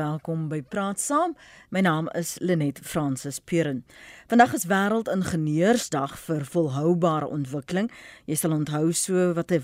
welkom by Praat Saam. My naam is Lenet Fransis Puren. Vandag is wêreldingenieursdag vir volhoubare ontwikkeling. Jy sal onthou so wat 'n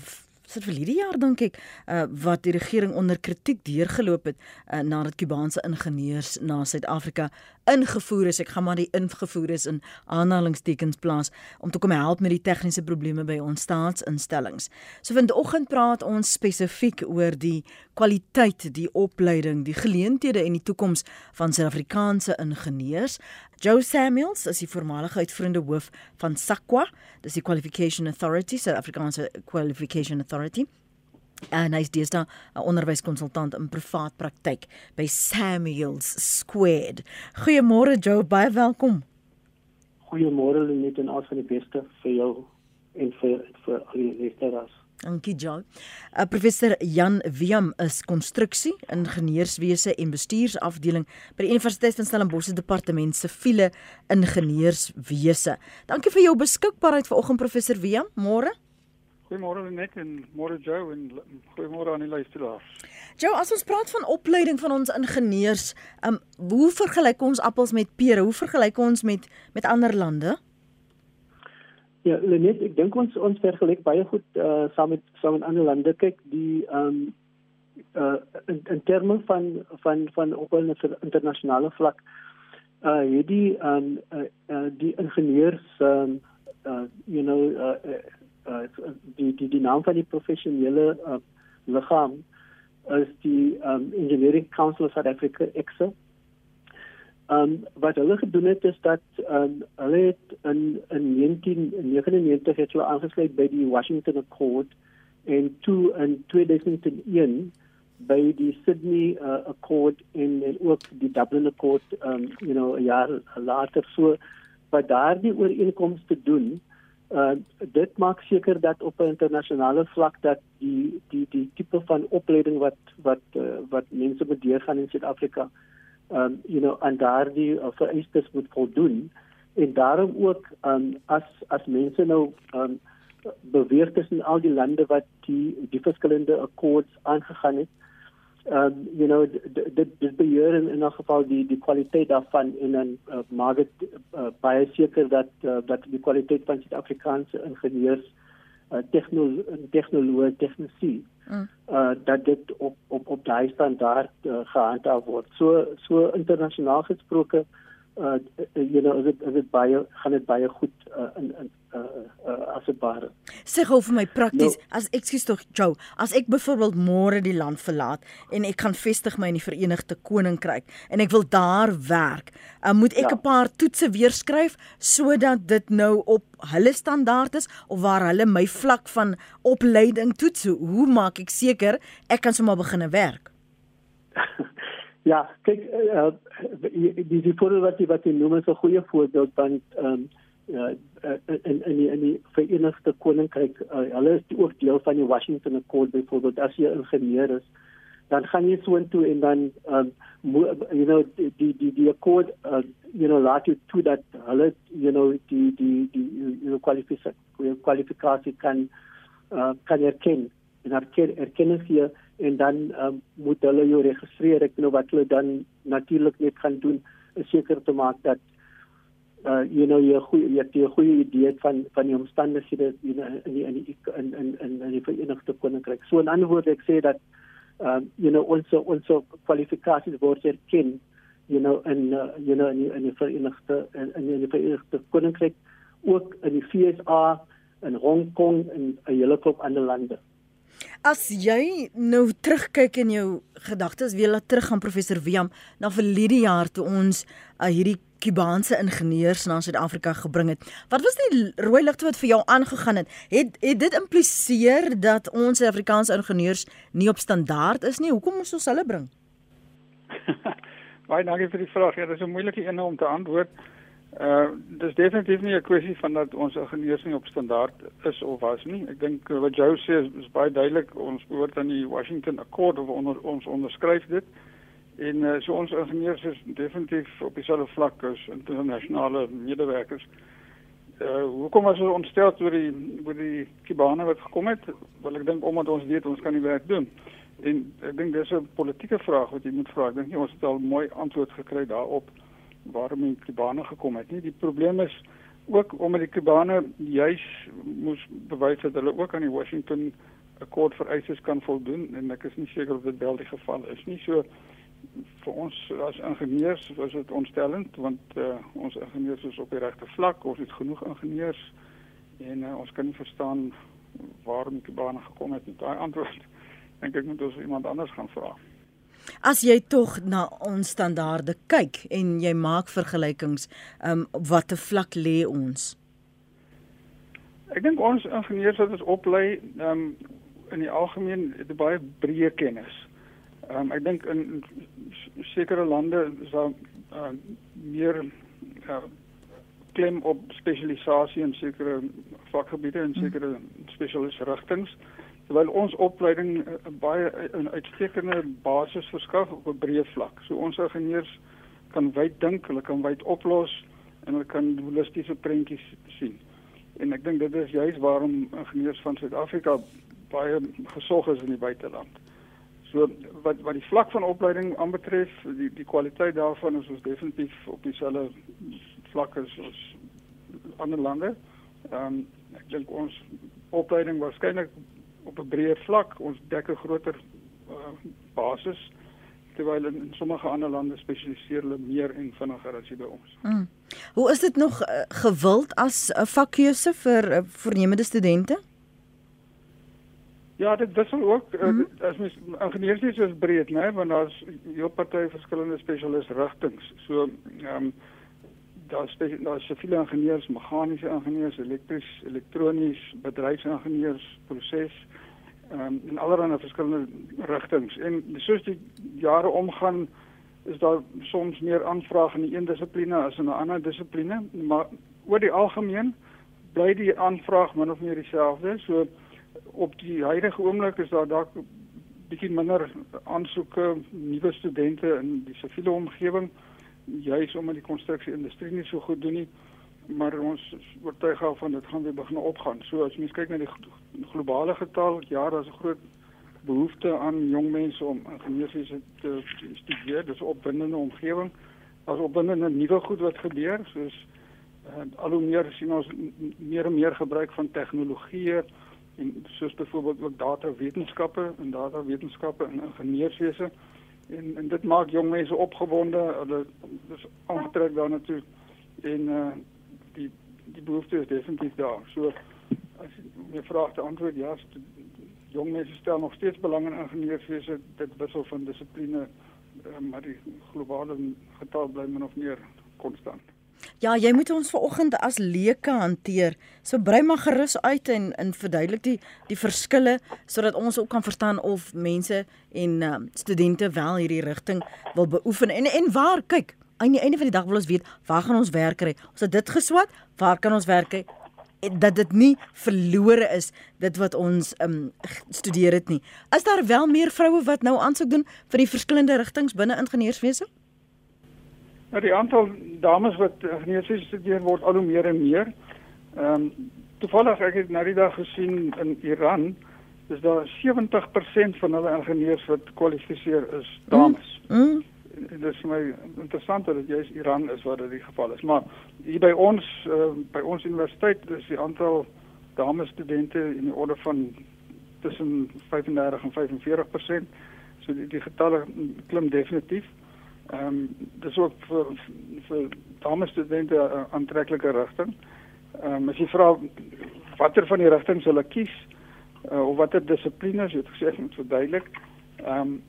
sit vir hierdie jaar dink ek uh, wat die regering onder kritiek deurgeloop het uh, nadat Kubaanse ingenieurs na Suid-Afrika ingevoer is. Ek gaan maar die ingevoer is in aanhalingstekens plaas om te kom help met die tegniese probleme by ons staatsinstellings. So vanoggend praat ons spesifiek oor die kwaliteit, die opleiding, die geleenthede en die toekoms van Suid-Afrikaanse ingenieurs. Joe Samuels is die voormalige uitvoerende hoof van SAQA, dis die Qualification Authority, Suid-Afrikaanse Qualification Authority. En hy's deesdae 'n onderwyskonsultant in privaat praktyk by Samuels Squared. Goeiemôre Joe, baie welkom. Goeiemôre Lenet en al van die beste vir jou en vir vir al die luisteraars. Dankie Joe. Uh, professor Jan Wiam is konstruksie, ingenieurswese en bestuursafdeling by die Universiteit van Stellenbosch se departement siviele ingenieurswese. Dankie vir jou beskikbaarheid vanoggend professor Wiam. Môre. Goeiemôre net en môre Joe en goeiemôre aan die luisteraars. Joe, as ons praat van opleiding van ons ingenieurs, um, hoe vergelyk ons appels met pere? Hoe vergelyk ons met met ander lande? Ja, net ek dink ons ons vergelyk baie goed uh, saam met saam met ander lande. Kyk, die ehm um, uh in, in terme van van van op 'n internasionale vlak uh hierdie ehm um, uh, uh, die ingenieurs ehm um, uh you know uh, uh die die die naam van die professionele uh, liggaam is die um, Engineering Council of South Africa EXA. Um wat hulle gedoen het is dat um, hulle het in in 1999 het hulle aangesluit by die Washington Accord en toe in 2001 by die Sydney uh, Accord en, en ook die Dublin Accord um you know 'n jaar later so wat daardie ooreenkomste doen uh dit maak seker dat op 'n internasionale vlak dat die die die tipe van opleiding wat wat uh, wat mense moet deurgaan in Suid-Afrika um you know en daardie uh, vereistes moet voldoen. En daarom ook um as as mense nou um beweeg tussen al die lande wat die die verskillende akkoords aangegaan het um you know dit dit beheer in in 'n geval die die kwaliteit daarvan en dan uh, maak dit uh, baie seker dat uh, dat die kwaliteit van Suid-Afrikaanse ingenieurs uh, tegnologie tegnologie tegnisie mm. uh, dat dit op op op daai standaard uh, gehandhaaf word so so internasionaal gesproke uh, you know is dit is dit baie gaan dit baie goed uh, in in uh, uh, as dit ware. Sê gou vir my prakties, no, as ekskuus tog Joe, as ek byvoorbeeld môre die land verlaat en ek gaan vestig my in die Verenigde Koninkryk en ek wil daar werk, uh, moet ek 'n ja. paar toetse weer skryf sodat dit nou op hulle standaard is of waar hulle my vlak van opleiding toets. Hoe maak ek seker ek kan sommer begine werk? ja, kyk uh, die die voorbeeld wat jy wat jy noem is 'n goeie voorbeeld ehm um, ja in in die in die Verenigde Koninkryk uh, hulle is ook deel van die Washington Accord byvoorbeeld as jy 'n ingenieur is dan gaan jy so intoe en dan um, you know die die die accord uh, you know laat jy toe dat hulle you know die die die kwalifikasie kwalifikasie kan uh, kan erken en erken erkenning hier en dan um, moet hulle jou registreer ek weet wat hulle dan natuurlik net gaan doen is seker te maak dat uh you know jy goeie jy het 'n goeie idee van van die omstandighede you know, in die, in die, in in in in die Verenigde Koninkryk. So in ander woorde ek sê dat um you know ons ons kwalifikasies word erken you know in uh, you know in die, in die Verenigde in, in die Verenigde Koninkryk ook in die FSA in Hong Kong en 'n hele klop ander lande. As jy nou terugkyk in jou gedagtes, wie laat terug aan professor Wiam na verlede jaar toe ons uh, hierdie Kubaanse ingenieurs na Suid-Afrika gebring het. Wat was die rooi ligte wat vir jou aangegaan het? Het het dit impliseer dat ons Suid-Afrikaanse ingenieurs nie op standaard is nie? Hoekom moes ons hulle bring? Baie dankie vir die vraag. Ja, dit is 'n moeilike een om te antwoord. Uh dis definitief nie 'n kwessie van dat ons ingenieurs nie op standaard is of was nie. Ek dink wat Jou sê is, is baie duidelik. Ons behoort aan die Washington Accord of onder, ons onderskryf dit. En uh, so ons ingenieurs is definitief op dieselfde vlak as internasionale medewerkers. Uh hoekom was ons ontstel oor die oor die Kubane wat gekom het? Wel ek dink omdat ons weet ons kan die werk doen. En ek dink dis 'n politieke vraag wat jy moet vra. Ek dink ons het al mooi antwoord gekry daarop waarom die Kubane gekom het nie. Die probleem is ook omdat die Kubane juis moes bewys dat hulle ook aan die Washington akkoord vereistes kan voldoen en ek is nie seker of dit wel die geval is nie. So vir ons as ingenieurs was dit ontstellend want uh, ons ingenieurs is op die regte vlak, ons het genoeg ingenieurs en uh, ons kan nie verstaan waarom die Kubane gekom het met daai antwoord. Dink ek moet ons iemand anders gaan vra. As jy tog na ons standaarde kyk en jy maak vergelykings, ehm um, op watter vlak lê ons? Ek dink ons ingenieurs wat ons oplei, ehm um, in die algemeen het baie breë kennis. Ehm um, ek dink in sekere lande is daar uh, meer uh, klem op spesialisasie in sekere vakgebiede en sekere spesialiste rigtings terwyl ons opleiding uh, baie 'n uitstekende basis verskaf op 'n breë vlak. So ons ingenieurs kan wyd dink, hulle kan wyd oplos en hulle kan holistiese prentjies sien. En ek dink dit is juis waarom ingenieurs van Suid-Afrika baie gesog is in die buiteland. So wat wat die vlak van opleiding aanbetref, die die kwaliteit daarvan is ons definitief op dieselfde vlak as ons ander lande. Ehm um, ek dink ons opleiding waarskynlik op 'n breër vlak, ons dek 'n groter uh, basis terwyl in, in sommige ander lande spesialiseer hulle meer en vinniger as by ons. Mm. Hoe is dit nog uh, gewild as 'n vakkeuse vir uh, voornemende studente? Ja, dit wissel ook mm uh, as mens ingenieurs is breed, né, want daar's heel party verskillende spesialis rigtings. So ehm um, daar's daar's siviele ingenieurs, meganiese ingenieurs, elektries, elektronies, bedryfsingenieurs, proses ehm um, en allerlei verskillende rigtings. En soos die jare omgaan is daar soms meer aanvraag in een dissipline as in 'n ander dissipline, maar oor die algemeen bly die aanvraag min of meer dieselfde. So op die huidige oomblik is daar dalk bietjie minder aansoeke nuwe studente in die siviele omgewing juis omdat die konstruksie industrie nie so goed doen nie maar ons oortuig al van dit gaan weer begin opgaan. So as mens kyk na die globale getal ja daar's 'n groot behoefte aan jong mense om ingenieurswese te studeer. Dis opwindende omgewing. Daar's opwindende nuwe goed wat gebeur soos uh, al hoe meer sien ons meer en meer gebruik van tegnologie en soos byvoorbeeld ook data wetenskappe en data wetenskappe en ingenieurswese en en dit maak jong mense opgewonde. Hulle is aangetrek daarna toe en uh, die die behoefte is definitief daar. So as jy vra te antwoord ja jong mense stel nog steeds belang in ingenieurswese dit wissel van dissipline uh, maar die globale getal bly min of meer konstant Ja, jy moet ons vanoggend as leuke hanteer. So brei maar gerus uit en in verduidelik die die verskille sodat ons ook kan verstaan of mense en uh, studente wel hierdie rigting wil beoefen. En en waar kyk, aan die einde van die dag wil ons weet, waar gaan ons werk kry? Ons het dit geswat, waar kan ons werk kry? dat dit nie verlore is dit wat ons um studeer het nie. Is daar wel meer vroue wat nou aansoek doen vir die verskillende rigtings binne ingenieurswese? Nou die aantal dames wat geneeskunde studeer word al hoe meer en meer. Ehm um, toevallig ek het nou die dag gesien in Iran is daar 70% van hulle ingenieurs wat kwalifiseer is dames. Mm. Mm. Dit is my interessant dat dit juist Iran is waar dit die geval is. Maar hier by ons uh, by ons universiteit is die aantal dames studente in die orde van tussen 35 en 45%. So die, die getalle klim definitief. Ehm um, dis ook vir vir dames studente 'n aantreklike rigting. Ehm um, as jy vra watter van die rigtings hulle kies uh, of watter dissiplines, jy het gesê ek moet verduidelik. Ehm um,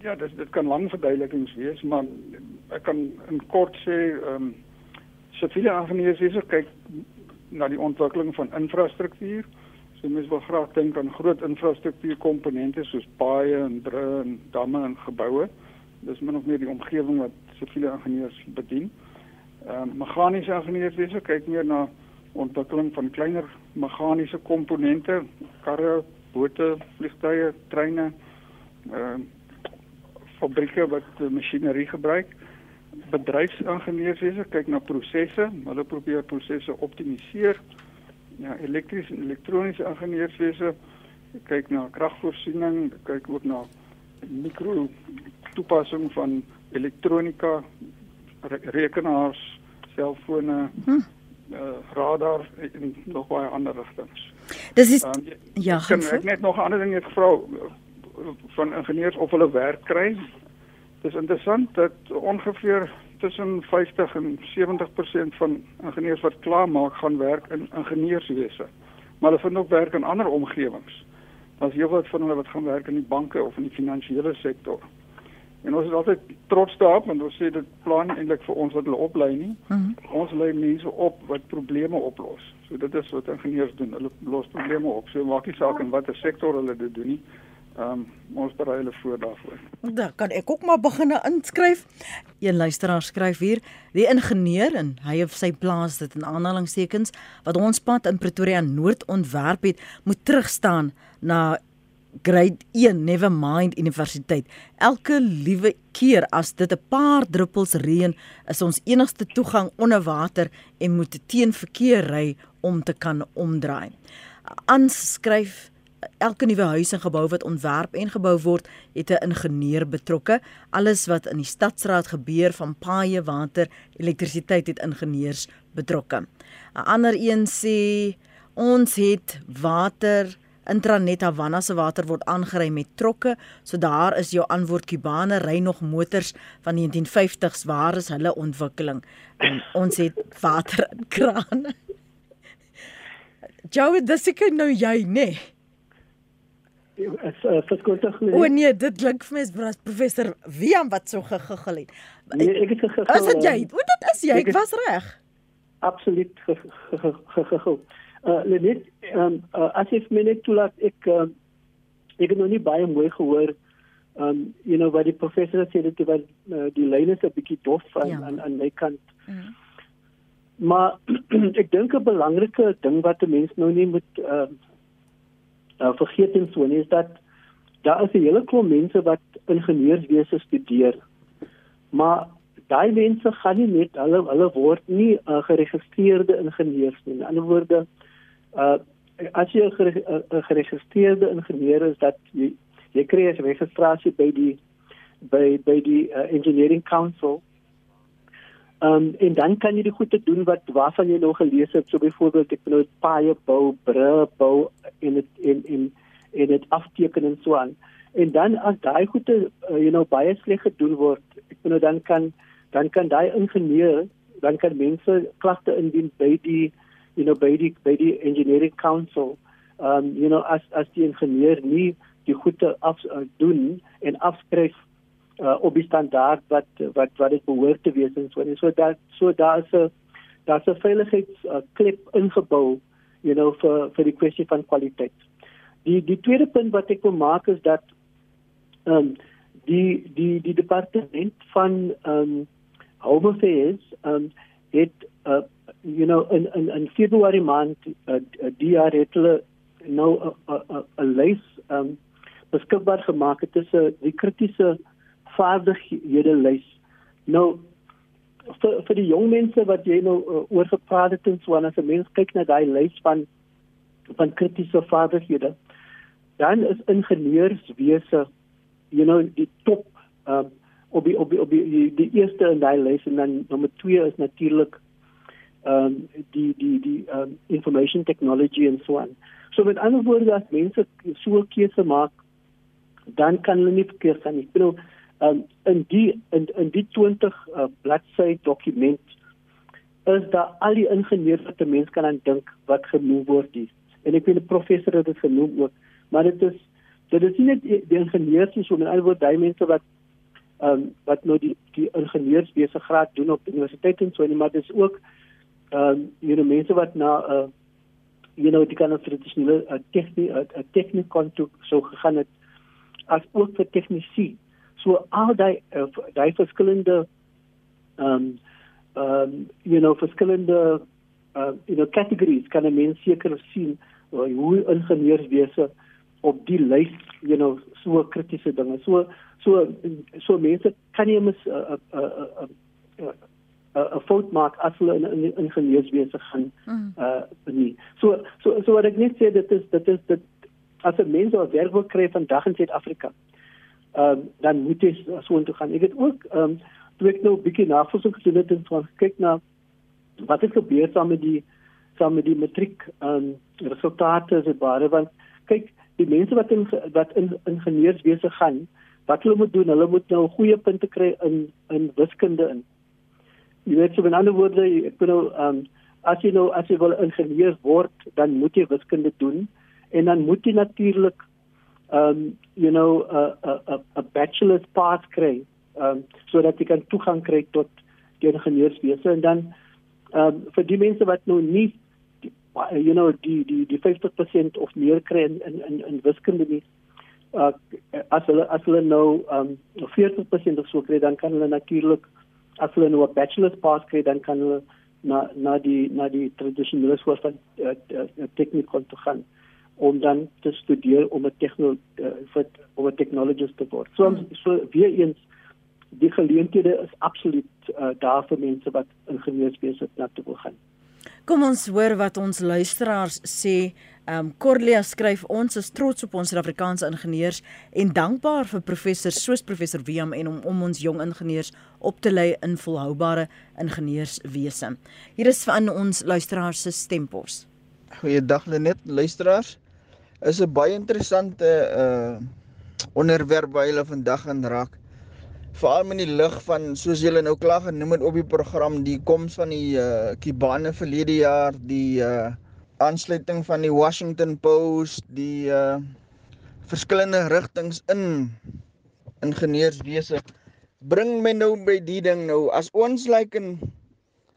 ja, dit dit kan lang verduidelikings wees, maar ek kan in kort sê ehm um, siviele ingenieurs kyk na die ontwikkeling van infrastruktuur. So mense wil graag dink aan groot infrastruktuurkomponente soos paaie en brûe en damme en geboue dis min of meer die omgewing wat siviele ingenieurs bedien. Ehm uh, meganiese ingenieurs wese kyk meer na ontwikkeling van kleiner meganiese komponente, karre, bote, vliegtuie, treine, ehm uh, fabrieke wat masjinerie gebruik. Bedryfsingenieurs wese kyk na prosesse, hulle probeer prosesse optimaliseer. Ja, elektriese en elektroniese ingenieurs wese ek kyk na kragvoorsiening, kyk ook na mikro toepassing van elektronika, re rekenaars, selfone, hm. uh, radar en nog baie ander rigtings. Dis is um, ja, kan ek net nog 'n ander ding net vra van ingenieurs of hulle werk kry. Dis interessant dat ongeveer tussen 50 en 70% van ingenieurs wat klaar maak gaan werk in ingenieurswese. Maar hulle vind ook werk in ander omgewings. Daar's heelwat van hulle wat gaan werk in die banke of in die finansiële sektor. En ons is altyd trots daarop want ons sê dit plan eintlik vir ons wat hulle oplei nie. Mm -hmm. Ons lei mense op wat probleme oplos. So dit is wat ingenieurs doen. Hulle los probleme op. So maak nie saak in watter sektor hulle dit doen nie. Ehm um, ons berei hulle voor daarvoor. Dan kan ek ook maar begin inskryf. Een luisteraar skryf hier: "Die ingenieur en hy of sy plaas dit in aanhalingstekens wat ons pad in Pretoria Noord ontwerp het, moet terugstaan na grade 1 never mind universiteit. Elke liewe keer as dit 'n paar druppels reën is ons enigste toegang onder water en moet teen verkeer ry om te kan omdraai. Aanskryf elke nuwe huis en gebou wat ontwerp en gebou word het 'n ingenieur betrokke. Alles wat in die stadsraad gebeur van paaie water elektrisiteit het ingenieurs betrokke. 'n ander een sê ons het water Intranet Havana se water word aangery met trokke, so daar is jou antwoord Kubane ry nog motors van 1950s, waar is hulle ontwikkeling? En ons het water in krane. Jou dis ek nou jy, nê? Nee. Is uh, verskondig nie. O nee, dit klink vir my as professor Wiam wat so gegiggel het. Nee, ek het gegiggel. Is dit jy? O dit is jy, ek was reg. Absoluut gegiggel. Uh Lenet, um, uh, as jy my net toelaat ek uh, ek het nog nie baie mooi gehoor um you know wat die professor sê dat die uh, die lyn is 'n bietjie dof aan ja. aan aan my kant. Mm. Maar ek dink 'n belangrike ding wat 'n mens nou nie moet uh, uh vergeet en so nie is dat daar is 'n hele klomp mense wat ingenieurswese studeer. Maar daai mense gaan nie net hulle hulle word nie uh, geregistreerde ingenieurs nie. In ander woorde uh as jy 'n geregistreerde ingenieur is dat jy jy kry 'n registrasie by die by by die uh, engineering council. Um en dan kan jy die goede doen wat waarvan jy nog gelees het, so byvoorbeeld ek nou paie bou, bru bou in het, in in in dit afteken en so aan. En dan as daai goede uh, you know baie sleg gedoen word, ek bedoel dan kan dan kan daai ingenieur dan kan mense klagte indien by die you know by die by die engineering council um you know as as die ingenieur nie die goede af uh, doen en afskryf uh, op die standaard wat wat wat dit behoort te wees en so en so dat so daar's 'n daar's 'n veiligheids uh, klip ingebou you know vir vir die kwessie van kwaliteit. Die die tweede punt wat ek wil maak is dat um die die die departement van um home affairs um het uh, you know in in in Februarie maand uh, uh, die jaar het hulle nou 'n lys um beskikbaar gemaak het tussen die kritiese vaardighede lys. Nou vir vir die jong mense wat jy nou uh, oor gepraat het en so en as 'n mens kyk na daai lys van van kritiese vaardighede dan is ingenieurswese you know die top um op die op die, op die, die eerste in daai lys en dan nommer 2 is natuurlik um, die die die um, information technology and so on. So met ander woorde as mense so 'n keuse maak, dan kan hulle nie verkeerd gaan nie. Ehm um, in die in in die 20 uh, bladsy dokument is daar al die ingenieurs wat 'n mens kan aan dink wat genoem word hier. En ek weet 'n professor het dit genoem ook, maar dit is dit is nie net die ingenieurs nie, so met ander woorde daai mense wat ehm um, wat nou die die ingenieurswese graad doen op universiteit en so en maar dis ook ehm um, you know mense wat na 'n uh, you know die kan tradisionele uh, tegniek 'n uh, tegniek kon toe so gegaan het as ook vir tegnisi. So al daai uh, daai verskillende ehm um, ehm um, you know verskillende uh, you know categories kan 'n mens seker sien uh, hoe ingenieurswese op die lys you know so kritiese dinge. So so so mense kan nie mis 'n uh, uh, uh, uh, uh, 'n fout maak as hulle in, in ingenieurswese gaan mm. uh nie. So so so wat ek net sê dit is dit is dit as 'n mens 'n werk wil kry vandag in Suid-Afrika, ehm um, dan moet jy so intoe gaan. Ek het ook ehm um, toe ek nou 'n bietjie navorsing gedoen het en van kyk na wat het gebeur saam met die saam met die matriek ehm um, resultate se bare want kyk die mense wat in wat in ingenieurswese gaan wat hulle moet doen hulle moet nou goeie punte kry in in wiskunde in jy weet so in ander woorde ek bedoel ehm um, as jy nou as jy wil ingenieur word dan moet jy wiskunde doen en dan moet jy natuurlik um, you know 'n 'n 'n bachelor's pass kry um, sodat jy kan toegang kry tot die ingenieurswese en dan um, vir die mense wat nou nie you know die die die 50% of meer kry in in in wiskunde nie uh, as hulle as hulle nou um 40% of so kry dan kan hulle natuurlik as hulle nou 'n bachelor's pass kry dan kan hulle na na die na die tradisionele skool van uh, uh, tegniek kon toe gaan om dan te studeer om 'n tegnolog uh, vir om 'n technologist te word. So hmm. so weer eens die geleenthede is absoluut uh, daar vir mense wat ingenieurswese na toe wil gaan. Kom ons hoor wat ons luisteraars sê. Ehm um, Corlia skryf ons is trots op ons Suid-Afrikaanse ingenieurs en dankbaar vir professors soos professor Wiam en om om ons jong ingenieurs op te lei in volhoubare ingenieurswese. Hier is van ons luisteraars se stempos. Goeiedag Lenet, luisteraars. Is 'n baie interessante uh onderwerp wat hulle vandag aan raak veral in die lig van soos julle nou klaar genoem het op die program die koms van die uh Kibane verlede jaar die uh aansluiting van die Washington Post die uh verskillende rigtings in ingenieurswese bring my nou by die ding nou. As ons lyk like in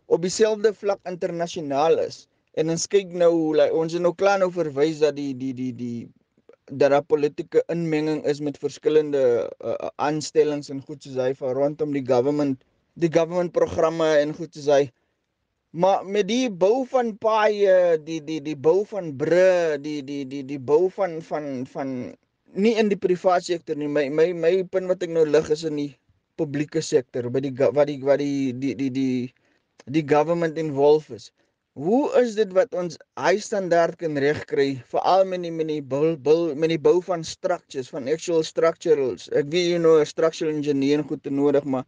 op dieselfde vlak internasionaal is en ons kyk nou like, ons het nou klaar nou verwys dat die die die die dat daar politieke inmenging is met verskillende uh, aanstellings en goed soos hy van rondom die government die government programme en goed soos hy. Maar met die bou van paaie die die die bou van bru die die die die bou van van van nie in die private sektor nie. My my my punt wat ek nou lig is in die publieke sektor by die wat die wat die die die die die government involved is Hoe is dit wat ons high standaard kan regkry veral met die met die bou bou met die bou van structures van actual structurals. Ek weet jy nou 'n structural engineer goed te nodig, maar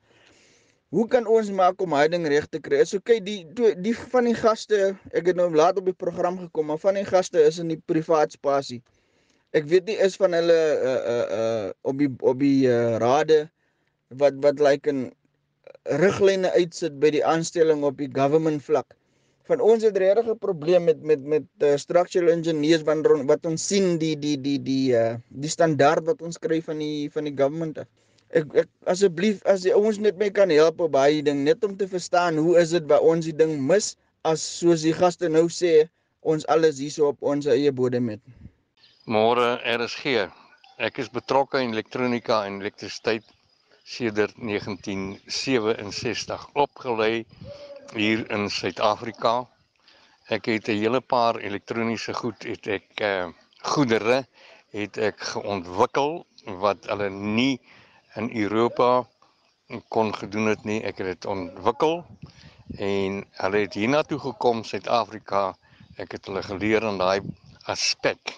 hoe kan ons maak om hy ding reg te kry? So kyk die die, van die gaste, ek het nou laat op die program gekom, maar van die gaste is in die privaat spasie. Ek weet nie is van hulle uh uh uh op die op die uh, rade wat wat lyk like 'n riglyne uitsit by die aanstelling op die government vlak van ons het regtig 'n probleem met met met uh, structural engineers wanneer wat ons sien die die die die uh, die standaard wat ons kry van die van die government. Ek, ek asseblief as jy ons net mee kan help op baie ding net om te verstaan hoe is dit by ons die ding mis as soos die gaste nou sê ons alles hierso op ons eie bodem het. Môre RSG. Ek is betrokke in elektronika en elektrisiteit sedert 1967 opgelei hier in Suid-Afrika. Ek het 'n hele paar elektroniese goed het ek uh goedere het ek geontwikkel wat hulle nie in Europa kon gedoen het nie. Ek het dit ontwikkel en hulle het hiernatoe gekom Suid-Afrika. Ek het hulle geleer in daai aspek.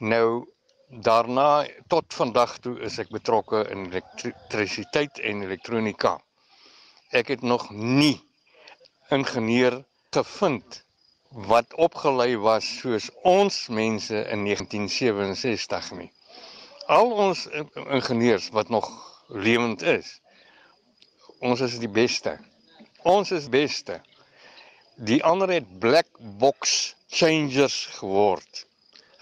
Nou daarna tot vandag toe is ek betrokke in elektrisiteit en elektronika ek het nog nie ingenieur gevind wat opgelei was soos ons mense in 1967 nie. Al ons ingenieurs wat nog lewend is, ons is die beste. Ons is beste. Die ander het black box changers geword.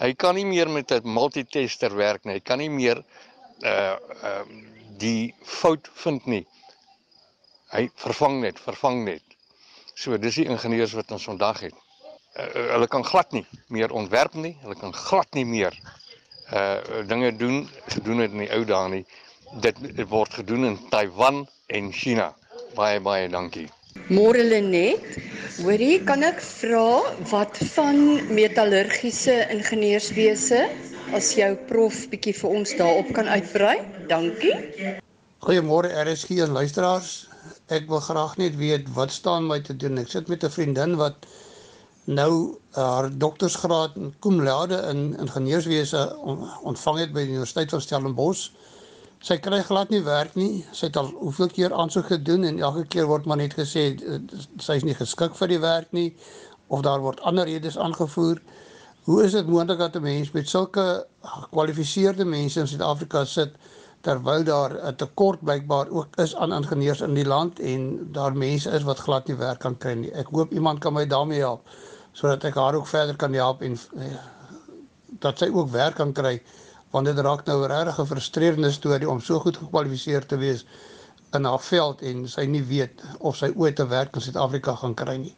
Hy kan nie meer met 'n multitester werk nie. Hy kan nie meer uh uh die fout vind nie hy vervang net, vervang net. So dis die ingenieurs wat ons vandag het. Uh, hulle kan glad nie meer ontwerp nie, hulle kan glad nie meer uh dinge doen gedoen het in die ou dae nie. Dit, dit word gedoen in Taiwan en China. Baie baie dankie. Môre Lenet, hoorie, kan ek vra wat van metallurgiese ingenieurswese as jou prof bietjie vir ons daarop kan uitbrei? Dankie. Goeiemôre RSG en luisteraars ek wil graag net weet wat staan my te doen. Ek sit met 'n vriendin wat nou haar doktorsgraad in cum laude in ingenieurswese ontvang het by die Universiteit van Stellenbosch. Sy kry glad nie werk nie. Sy het al hoeveel keer aansoek gedoen en elke keer word maar net gesê eh, sy is nie geskik vir die werk nie of daar word ander redes aangevoer. Hoe is dit moontlik dat 'n mens met sulke gekwalifiseerde mense in Suid-Afrika sit terwyl daar 'n tekort blykbaar ook is aan ingenieurs in die land en daar mense is wat glad nie werk kan kry nie. Ek hoop iemand kan my daarmee help sodat ek haar ook verder kan help en eh, dat sy ook werk kan kry want dit raak nou regtig 'n frustrerende storie om so goed gekwalifiseer te wees in haar veld en sy nie weet of sy ooit 'n werk in Suid-Afrika gaan kry nie.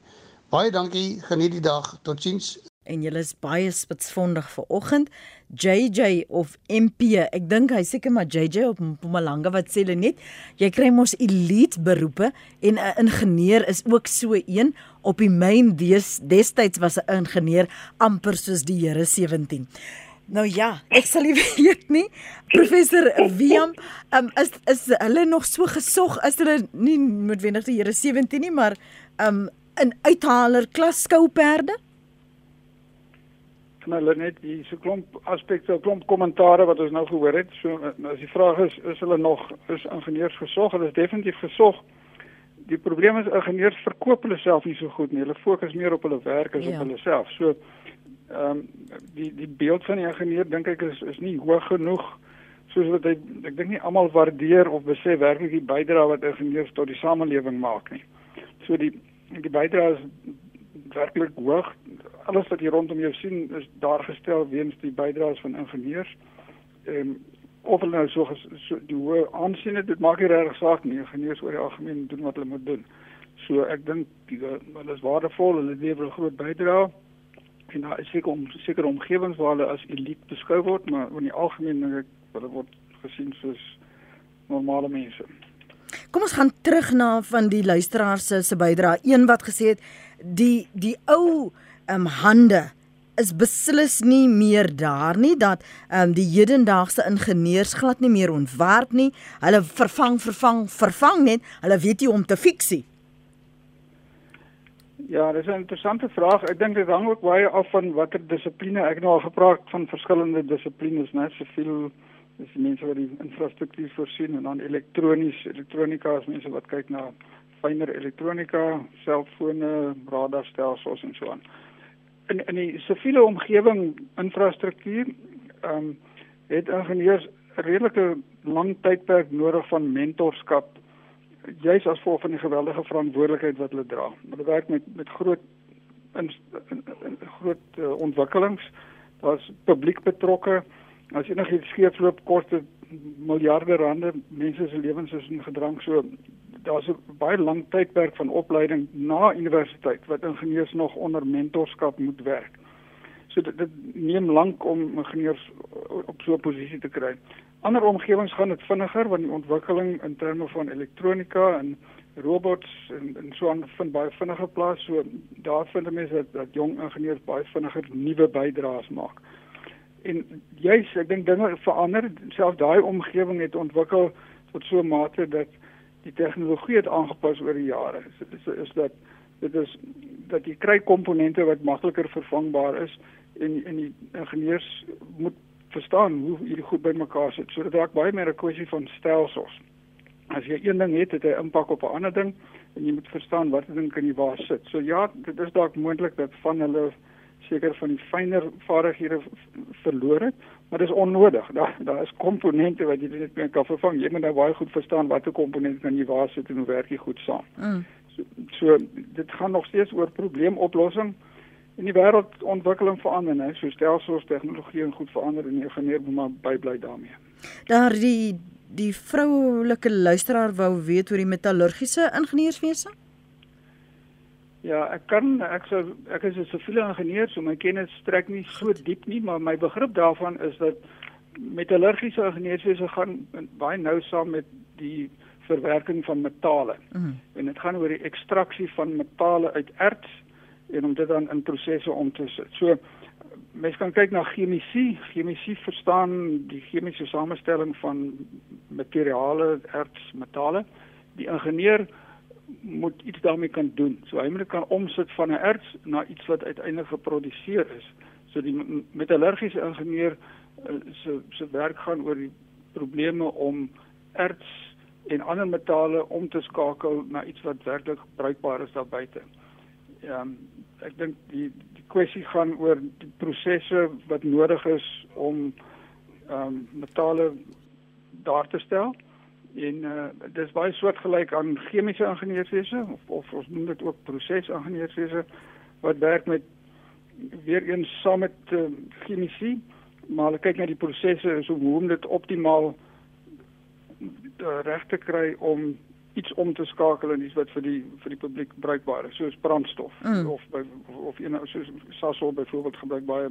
Baie dankie, geniet die dag. Totsiens. En julle is baie spitsvondig vir oggend. JJ of MP, ek dink hy seker maar JJ op Mpumalanga wat sê hulle net, jy kry mos elite beroepe en 'n ingenieur is ook so een op die myn des destyds was 'n ingenieur amper soos die Here 17. Nou ja, ek sal nie weet nie. Professor Wiam, um, is is hulle nog so gesog as hulle nie noodwendig die Here 17 nie, maar um 'n uithaler klas skouperde? van hulle net hier so klomp aspekte, klomp kommentare wat ons nou gehoor het. So as die vraag is, is hulle nog is ingenieurs gesog? Hulle is definitief gesog. Die probleem is ingenieurs verkoop hulle self nie so goed nie. Hulle fokus meer op hulle werk as ja. op hulle self. So ehm um, die die beeld van die ingenieur dink ek is is nie hoog genoeg soos wat hy ek dink nie almal waardeer of besef werklik die bydrae wat ingenieurs tot die samelewing maak nie. So die die bydrae is werklik hoog alles wat hier rondom jou sien is daar gestel weens die bydraes van ingenieurs. Ehm um, of hulle nou so, so die hoë aansien het, dit maak nie regtig saak nie. Ingenieurs oor die algemeen doen wat hulle moet doen. So ek dink hulle is waardevol, hulle lewer 'n groot bydrae. En daar is seker om seker omgewings waar hulle as elite beskou word, maar in die algemeen dink ek hulle word gesien soos normale mense. Kom ons gaan terug na van die luisteraars se bydrae. Een wat gesê het die die ou um, hande is beslis nie meer daar nie dat um, die hedendaagse ingenieurs glad nie meer ontwerp nie. Hulle vervang vervang vervang net. Hulle weet nie om te fiksie. Ja, dis 'n interessante vraag. Ek dink dit hang ook baie af van watter dissipline. Ek nou al gepraat van verskillende dissiplines, net soveel is mense wat die infrastruktuur voorsien en dan elektronies, elektronika is mense wat kyk na fyner elektronika, selfone, radarstelsels en so aan in in die siviele omgewing infrastruktuur ehm um, het ingenieurs 'n redelike lang tydperk nodig van mentorskap juis as gevolg van die geweldige verantwoordelikheid wat hulle dra. Hulle werk met met groot in, in, in groot uh, ontwikkelings. Daar's publiek betrokke. As enigiets skeefloop, kos dit miljarde rande. Mense se lewens is in gedrang. So daar's 'n baie lang tydperk van opleiding na universiteit wat ingenieurs nog onder mentorskap moet werk. So dit, dit neem lank om ingenieurs op so 'n posisie te kry. Ander omgewings gaan dit vinniger want die ontwikkeling in terme van elektronika en robots en en so aan vind baie vinniger plaas. So daar vind mense dat, dat jong ingenieurs baie vinniger nuwe bydraes maak. En juis ek dink dinge verander, selfs daai omgewing het ontwikkel tot so 'n mate dat die tegnologie het aangepas oor die jare. So is is dat dit is dat jy kry komponente wat makliker vervangbaar is en en die ingenieurs moet verstaan hoe hierdie goed bymekaar sit. So dit raak baie meer 'n kwessie van stelsels. As jy een ding het, het hy impak op 'n ander ding en jy moet verstaan watter ding kan jy waar sit. So ja, dit is dalk moontlik dat van hulle seker van die fynere vaardighede verloor het, maar dis onnodig. Daar daar is komponente wat jy net mee kan vervang. Jy moet nou baie goed verstaan watter komponente kan jy waar sit en hoe werk dit goed saam. Mm. So, so dit gaan nog steeds oor probleemoplossing. In die wêreld ontwikkeling verander, né? So stelsels, tegnologie en goed verander en jy gaan meer maar bybly daarmee. Daar die die vroulike luisteraar wou weet oor die metallurgiese ingenieurswese? Ja, ek kan ek sou ek is 'n siviele ingenieur, so my kennis strek nie so diep nie, maar my begrip daarvan is dat metallurgiese ingenieurswese gaan baie nou saam met die verwerking van metale. Mm. En dit gaan oor die ekstraksie van metale uit erts en om dit dan in prosesse om te sit. So mense kan kyk na chemie. Chemie verstaan die chemiese samestelling van materiale, erts, metale. Die ingenieur moet iets daarmee kan doen. So hy moet kan omsit van 'n erts na iets wat uiteindelik geproduseer is. So die metallurgiese ingenieur uh, se se werk gaan oor die probleme om erts en ander metale om te skakel na iets wat werklik bruikbaar is daar buite. Ja, um, ek dink die die kwessie gaan oor die prosesse wat nodig is om ehm um, metale daar te stel. En uh, dis baie soortgelyk aan chemiese ingenieurswese of of ons noem dit ook prosesingenieurswese wat werk met weer eens saam met uh, chemie maar hulle kyk na die prosesse so hoe om dit optimaal uh, reg te kry om iets om te skakel in iets wat vir die vir die publiek bruikbaar is soos brandstof mm. of by, of een soos Sasol byvoorbeeld gebruik baie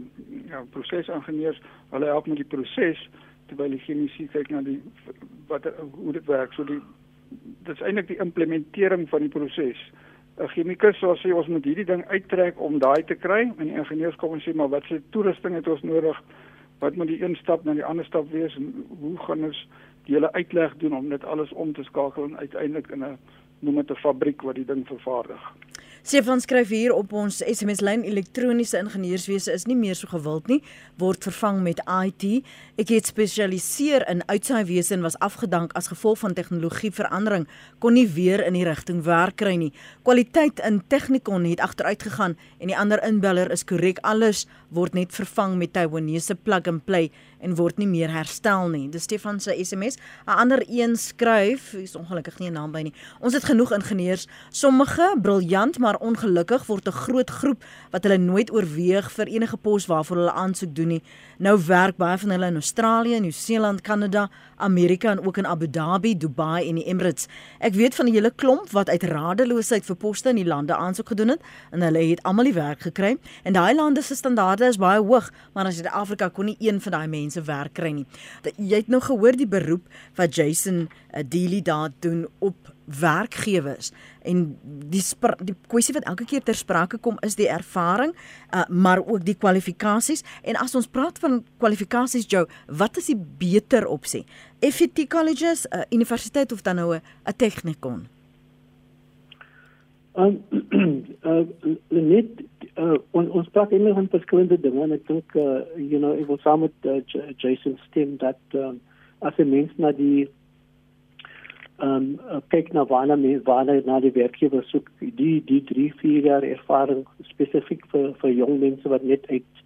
ja prosesingenieurs hulle help met die proses terwyl die chemisi kyk na die wat hoe dit werk. So die dit is eintlik die implementering van die proses. 'n Chemikus sou sê ons moet hierdie ding uittrek om daai te kry en die ingenieurs kom en sê maar wat se toerusting het ons nodig? Wat moet die een stap na die ander stap wees en hoe gaan ons hele uitleg doen om dit alles om te skakel en uiteindelik in 'n noem dit 'n fabriek wat die ding vervaardig. Stefan skryf hier op ons SMS lyn elektroniese ingenieurswese is nie meer so gewild nie, word vervang met IT. Ek het spesialiseer in uitsaaiwese en was afgedank as gevolg van tegnologieverandering, kon nie weer in die rigting werk kry nie. Kwaliteit in Technikon het agteruit gegaan en die ander inbeller is korrek. Alles word net vervang met Taiwanese plug and play en word nie meer herstel nie. Dis Stefan se SMS. 'n Ander een skryf, is ongelukkig nie 'n naam by nie. Ons het genoeg ingenieurs, sommige briljant, maar ongelukkig word 'n groot groep wat hulle nooit oorweeg vir enige pos waarvoor hulle aansoek doen nie. Nou werk baie van hulle in Australië, Nieu-Seeland, Kanada, Amerika en ook in Abu Dhabi, Dubai en die Emirates. Ek weet van 'n hele klomp wat uit radeloosheid vir poste in die lande aansoek gedoen het en hulle het almal die werk gekry. En daai lande se standaarde is baie hoog, maar in Afrika kon nie een van daai mense werk kry nie. Jy het nou gehoor die beroep wat Jason uh, Deely daar doen op werkgewers. En die die kwessie wat elke keer ter sprake kom is die ervaring uh, maar ook die kwalifikasies. En as ons praat van kwalifikasies Joe wat is die beter opsie? FET colleges 'n uh, universiteit of dan nou 'n technikon? Um, uh, net uh, ons ons praat immer van verskillende dinge en ek dink uh, you know ek wil saam met uh, Jason stem dat um, as 'n mens na die um kyk na waarna me waarna na die werkgewer soek. Die die 3 4 jaar ervaring spesifiek vir vir jong mense wat net uit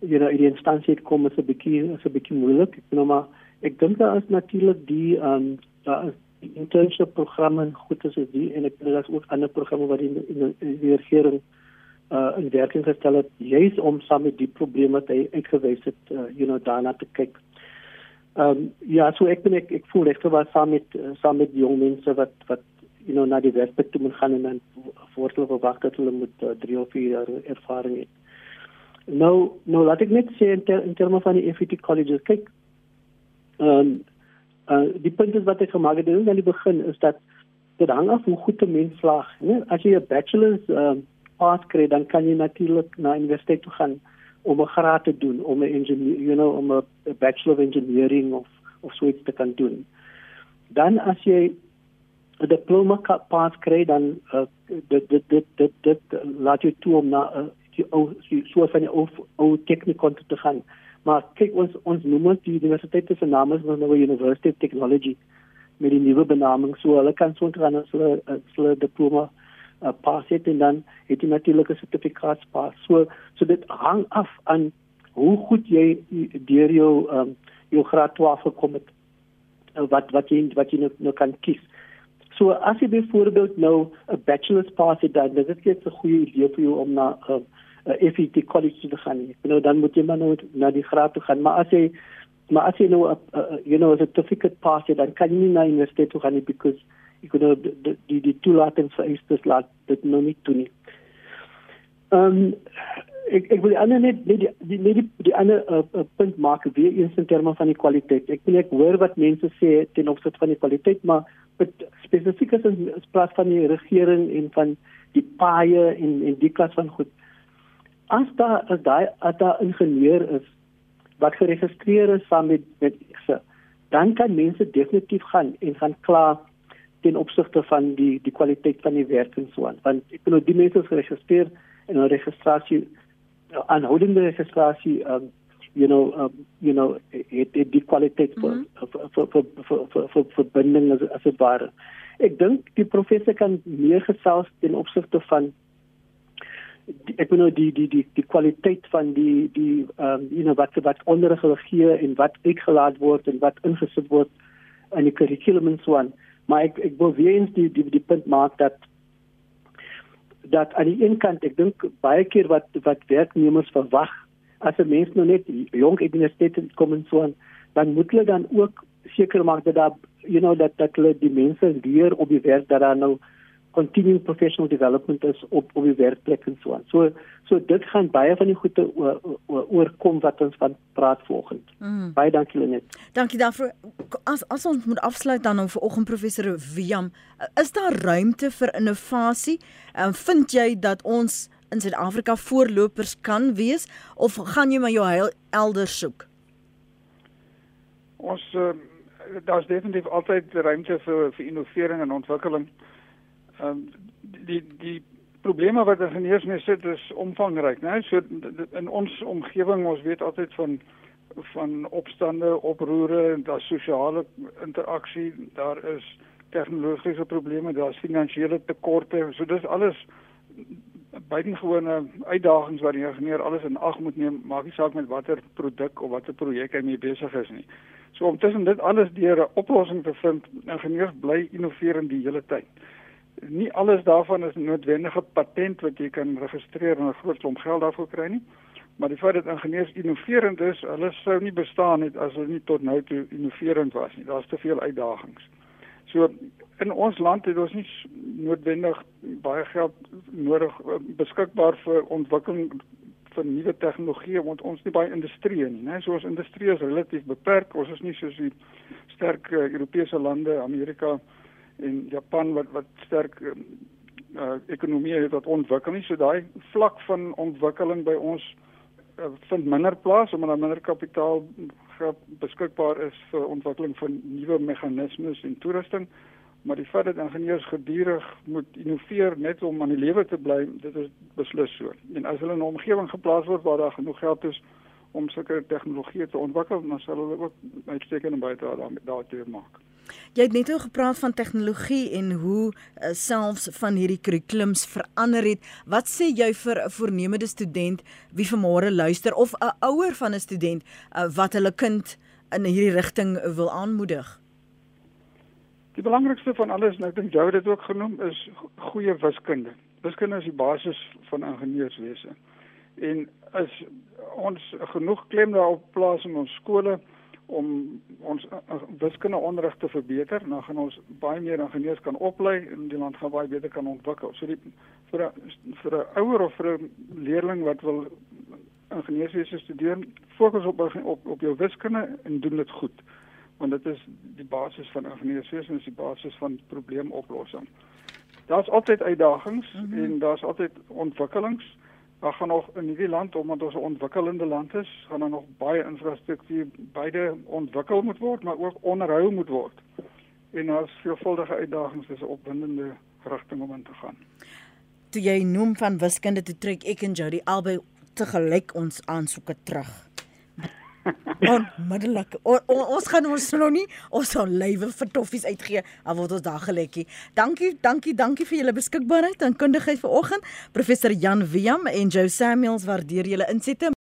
you know in die instansie kom is 'n bietjie is 'n bietjie moeilik. Ek nou maar ek dink daar is natuurlik die um daar is die internship programme goed as die en ek dink daar is ook ander programme wat in in, in die regering uh in werking gestel het juis om saam met die probleme wat hy uitgewys het uh, you know daarna te kyk Ehm um, ja, so ek ben ek ek voel ek was saam met saam met jong mense wat wat you know na die werkplek toe moet gaan en dan voorstel verwag dat hulle moet 3 uh, of 4 jaar ervaring het. Nou nou laat ek net sê in, ter, in terme van die FET colleges kyk ehm um, uh, die punte wat ek gemaak het aan die begin is dat dit hang af hoe goed 'n mens slaag, né? As jy 'n bachelor's ehm um, pass kry, dan kan jy natuurlik na universiteit toe gaan om 'n graad te doen om 'n engineer you know om 'n bachelor of engineering of of so iets te kan doen. Dan as jy 'n diploma pas kry dan uh, dit dit dit dit dit laat jou toe om na uh, die ou so van die ou ou technikon te gaan. Maar kyk ons ons noem ons die universiteit se naam is nou University of Technology met die nuwe benaming so hulle kan so gaan as hulle as hulle diploma uh, pas het en dan het jy natuurlik 'n sertifikaat pas. So so dit hang af aan hoe goed jy deur jou um, jou graad 12 gekom het. Uh, wat wat jy wat jy nou, nou kan kies. So as jy byvoorbeeld nou 'n bachelor's pas het dan dit is 'n goeie idee vir jou om na 'n uh, FET college te gaan. Nou dan moet jy maar nou na die graad toe gaan. Maar as jy maar as jy nou 'n uh, you know 'n certificate pas het dan kan jy nie na universiteit toe gaan nie because ek glo die die die toelating vereistes laat dit nou nie toe nie. Ehm um, ek ek wil ander net net die die die, die, die ander uh, uh, punt maak weer eens in terme van die kwaliteit. Ek wil ek hoor wat mense sê ten opsigte van die kwaliteit, maar spesifiek as ons praat van die regering en van die paaie en en die klas van goed. As daar as daai as daar ingenieur is wat geregistreer is saam met met se dan kan mense definitief gaan en gaan klaar ten opsigte van die die kwaliteit van die werk en so aan. Want ek bedoel die mense is geregistreer en hulle registrasie aanhoudende registrasie um you know um, you know het, het die kwaliteit vir mm -hmm. vir vir vir vir vir verbinding as as dit ware. Ek dink die professor kan meer gesels ten opsigte van die, ek bedoel die die die die kwaliteit van die die ehm um, you know wat wat onderrig gee en wat uitgelaat word en wat ingesit word in die kurrikulum en so aan. Maar ek ek wil weer eens die die die punt maak dat dat aan die een kant ek dink baie keer wat wat werknemers verwag as 'n mens nou net jong universiteit kom en so aan dan moet hulle dan ook seker maak dat daar you know dat dat hulle die mense leer op die werk dat daar nou continuing professional development is op op die werkplek en so aan. So so dit gaan baie van die goede oorkom wat ons van praat volgende. Mm. Baie dankie Lenet. Dankie daarvoor. As as ons moet afsluit dan nou vir oggend professor Wiam, is daar ruimte vir innovasie? En vind jy dat ons in Suid-Afrika voorlopers kan wees of gaan jy maar jou heil elders soek? Ons uh, daar's definitief altyd ruimte vir vir innovering en ontwikkeling. Ehm die die probleme wat ingenieurs mee sit is omvangryk, né? So in ons omgewing, ons weet altyd van van opstande, oproere, daar sosiale interaksie, daar is tegnologiese probleme, daar's finansiële tekorte. So dis alles buitengewone uitdagings wat die ingenieur alles in ag moet neem, maak nie saak met watter produk of watter projek hy mee besig is nie. So om tussen dit alles deur 'n oplossing te vind, ingenieurs bly innoverend die hele tyd nie alles daarvan is noodwendige patent wat jy kan registreer en 'n groot klomp geld daarvoor kry nie. Maar die feit dat ingenieurs innoverend is, hulle sou nie bestaan het as hulle nie tot nou toe innoverend was nie. Daar's te veel uitdagings. So in ons land het ons nie noodwendig baie geld nodig eh, beskikbaar vir ontwikkeling van nuwe tegnologie want ons nie baie industrie nie, né? So ons industrie is relatief beperk. Ons is nie soos die sterk uh, Europese lande, Amerika en Japan wat wat sterk uh, ekonomie het wat ontwikkel nie. So daai vlak van ontwikkeling by ons uh, vind minder plaas omdat daar minder kapitaal beskikbaar is vir ontwikkeling van nuwe meganismes en toerusting. Maar die feit dat ingenieurs gedurig moet innoveer net om aan die lewe te bly dit is beslis so. En as hulle in 'n omgewing geplaas word waar daar genoeg geld is om sulke tegnologieë te ontwikkel dan sal hulle ook uitstekende bydrae daartoe maak Jy het net oor gepraat van tegnologie en hoe uh, selfs van hierdie kurrikulums verander het. Wat sê jy vir 'n voornemende student wie vanmôre luister of 'n ouer van 'n student uh, wat hulle kind in hierdie rigting wil aanmoedig? Die belangrikste van alles, nou ek dink jy het dit ook genoem, is goeie wiskunde. Wiskunde is die basis van ingenieurswese. En as ons genoeg klem daarop plaas in ons skole, om ons uh, uh, wiskunde onderrig te verbeter, dan gaan ons baie meer ingenieurs kan oplei en die land gaan baie beter kan ontwikkel. So die vir 'n vir 'n ouer of vir 'n leerling wat wil ingenieurswese studeer, fokus op op op jou wiskunde en doen dit goed. Want dit is die basis van ingenieurswese en is die basis van probleemoplossing. Daar's altyd uitdagings mm -hmm. en daar's altyd ontwikkelings. Daar gaan nog in hierdie land omdat ons 'n ontwikkelende land is, gaan daar nog baie infrastruktuur beide ontwikkel moet word, maar ook onderhou moet word. En daar's veelvuldige uitdagings, dis 'n opwindende rigting om in te gaan. Toe jy noem van wiskunde, toe trek ek en Jody albei te gelyk ons aansoeke terug. Onmiddellik. On, on, ons gaan ons nou nie ons sal lywe vir toffies uitgee al word ons daar gelekkie. Dankie, dankie, dankie vir julle beskikbaarheid en kundigheid vanoggend. Professor Jan Wiam en Joe Samuels waardeer julle insette.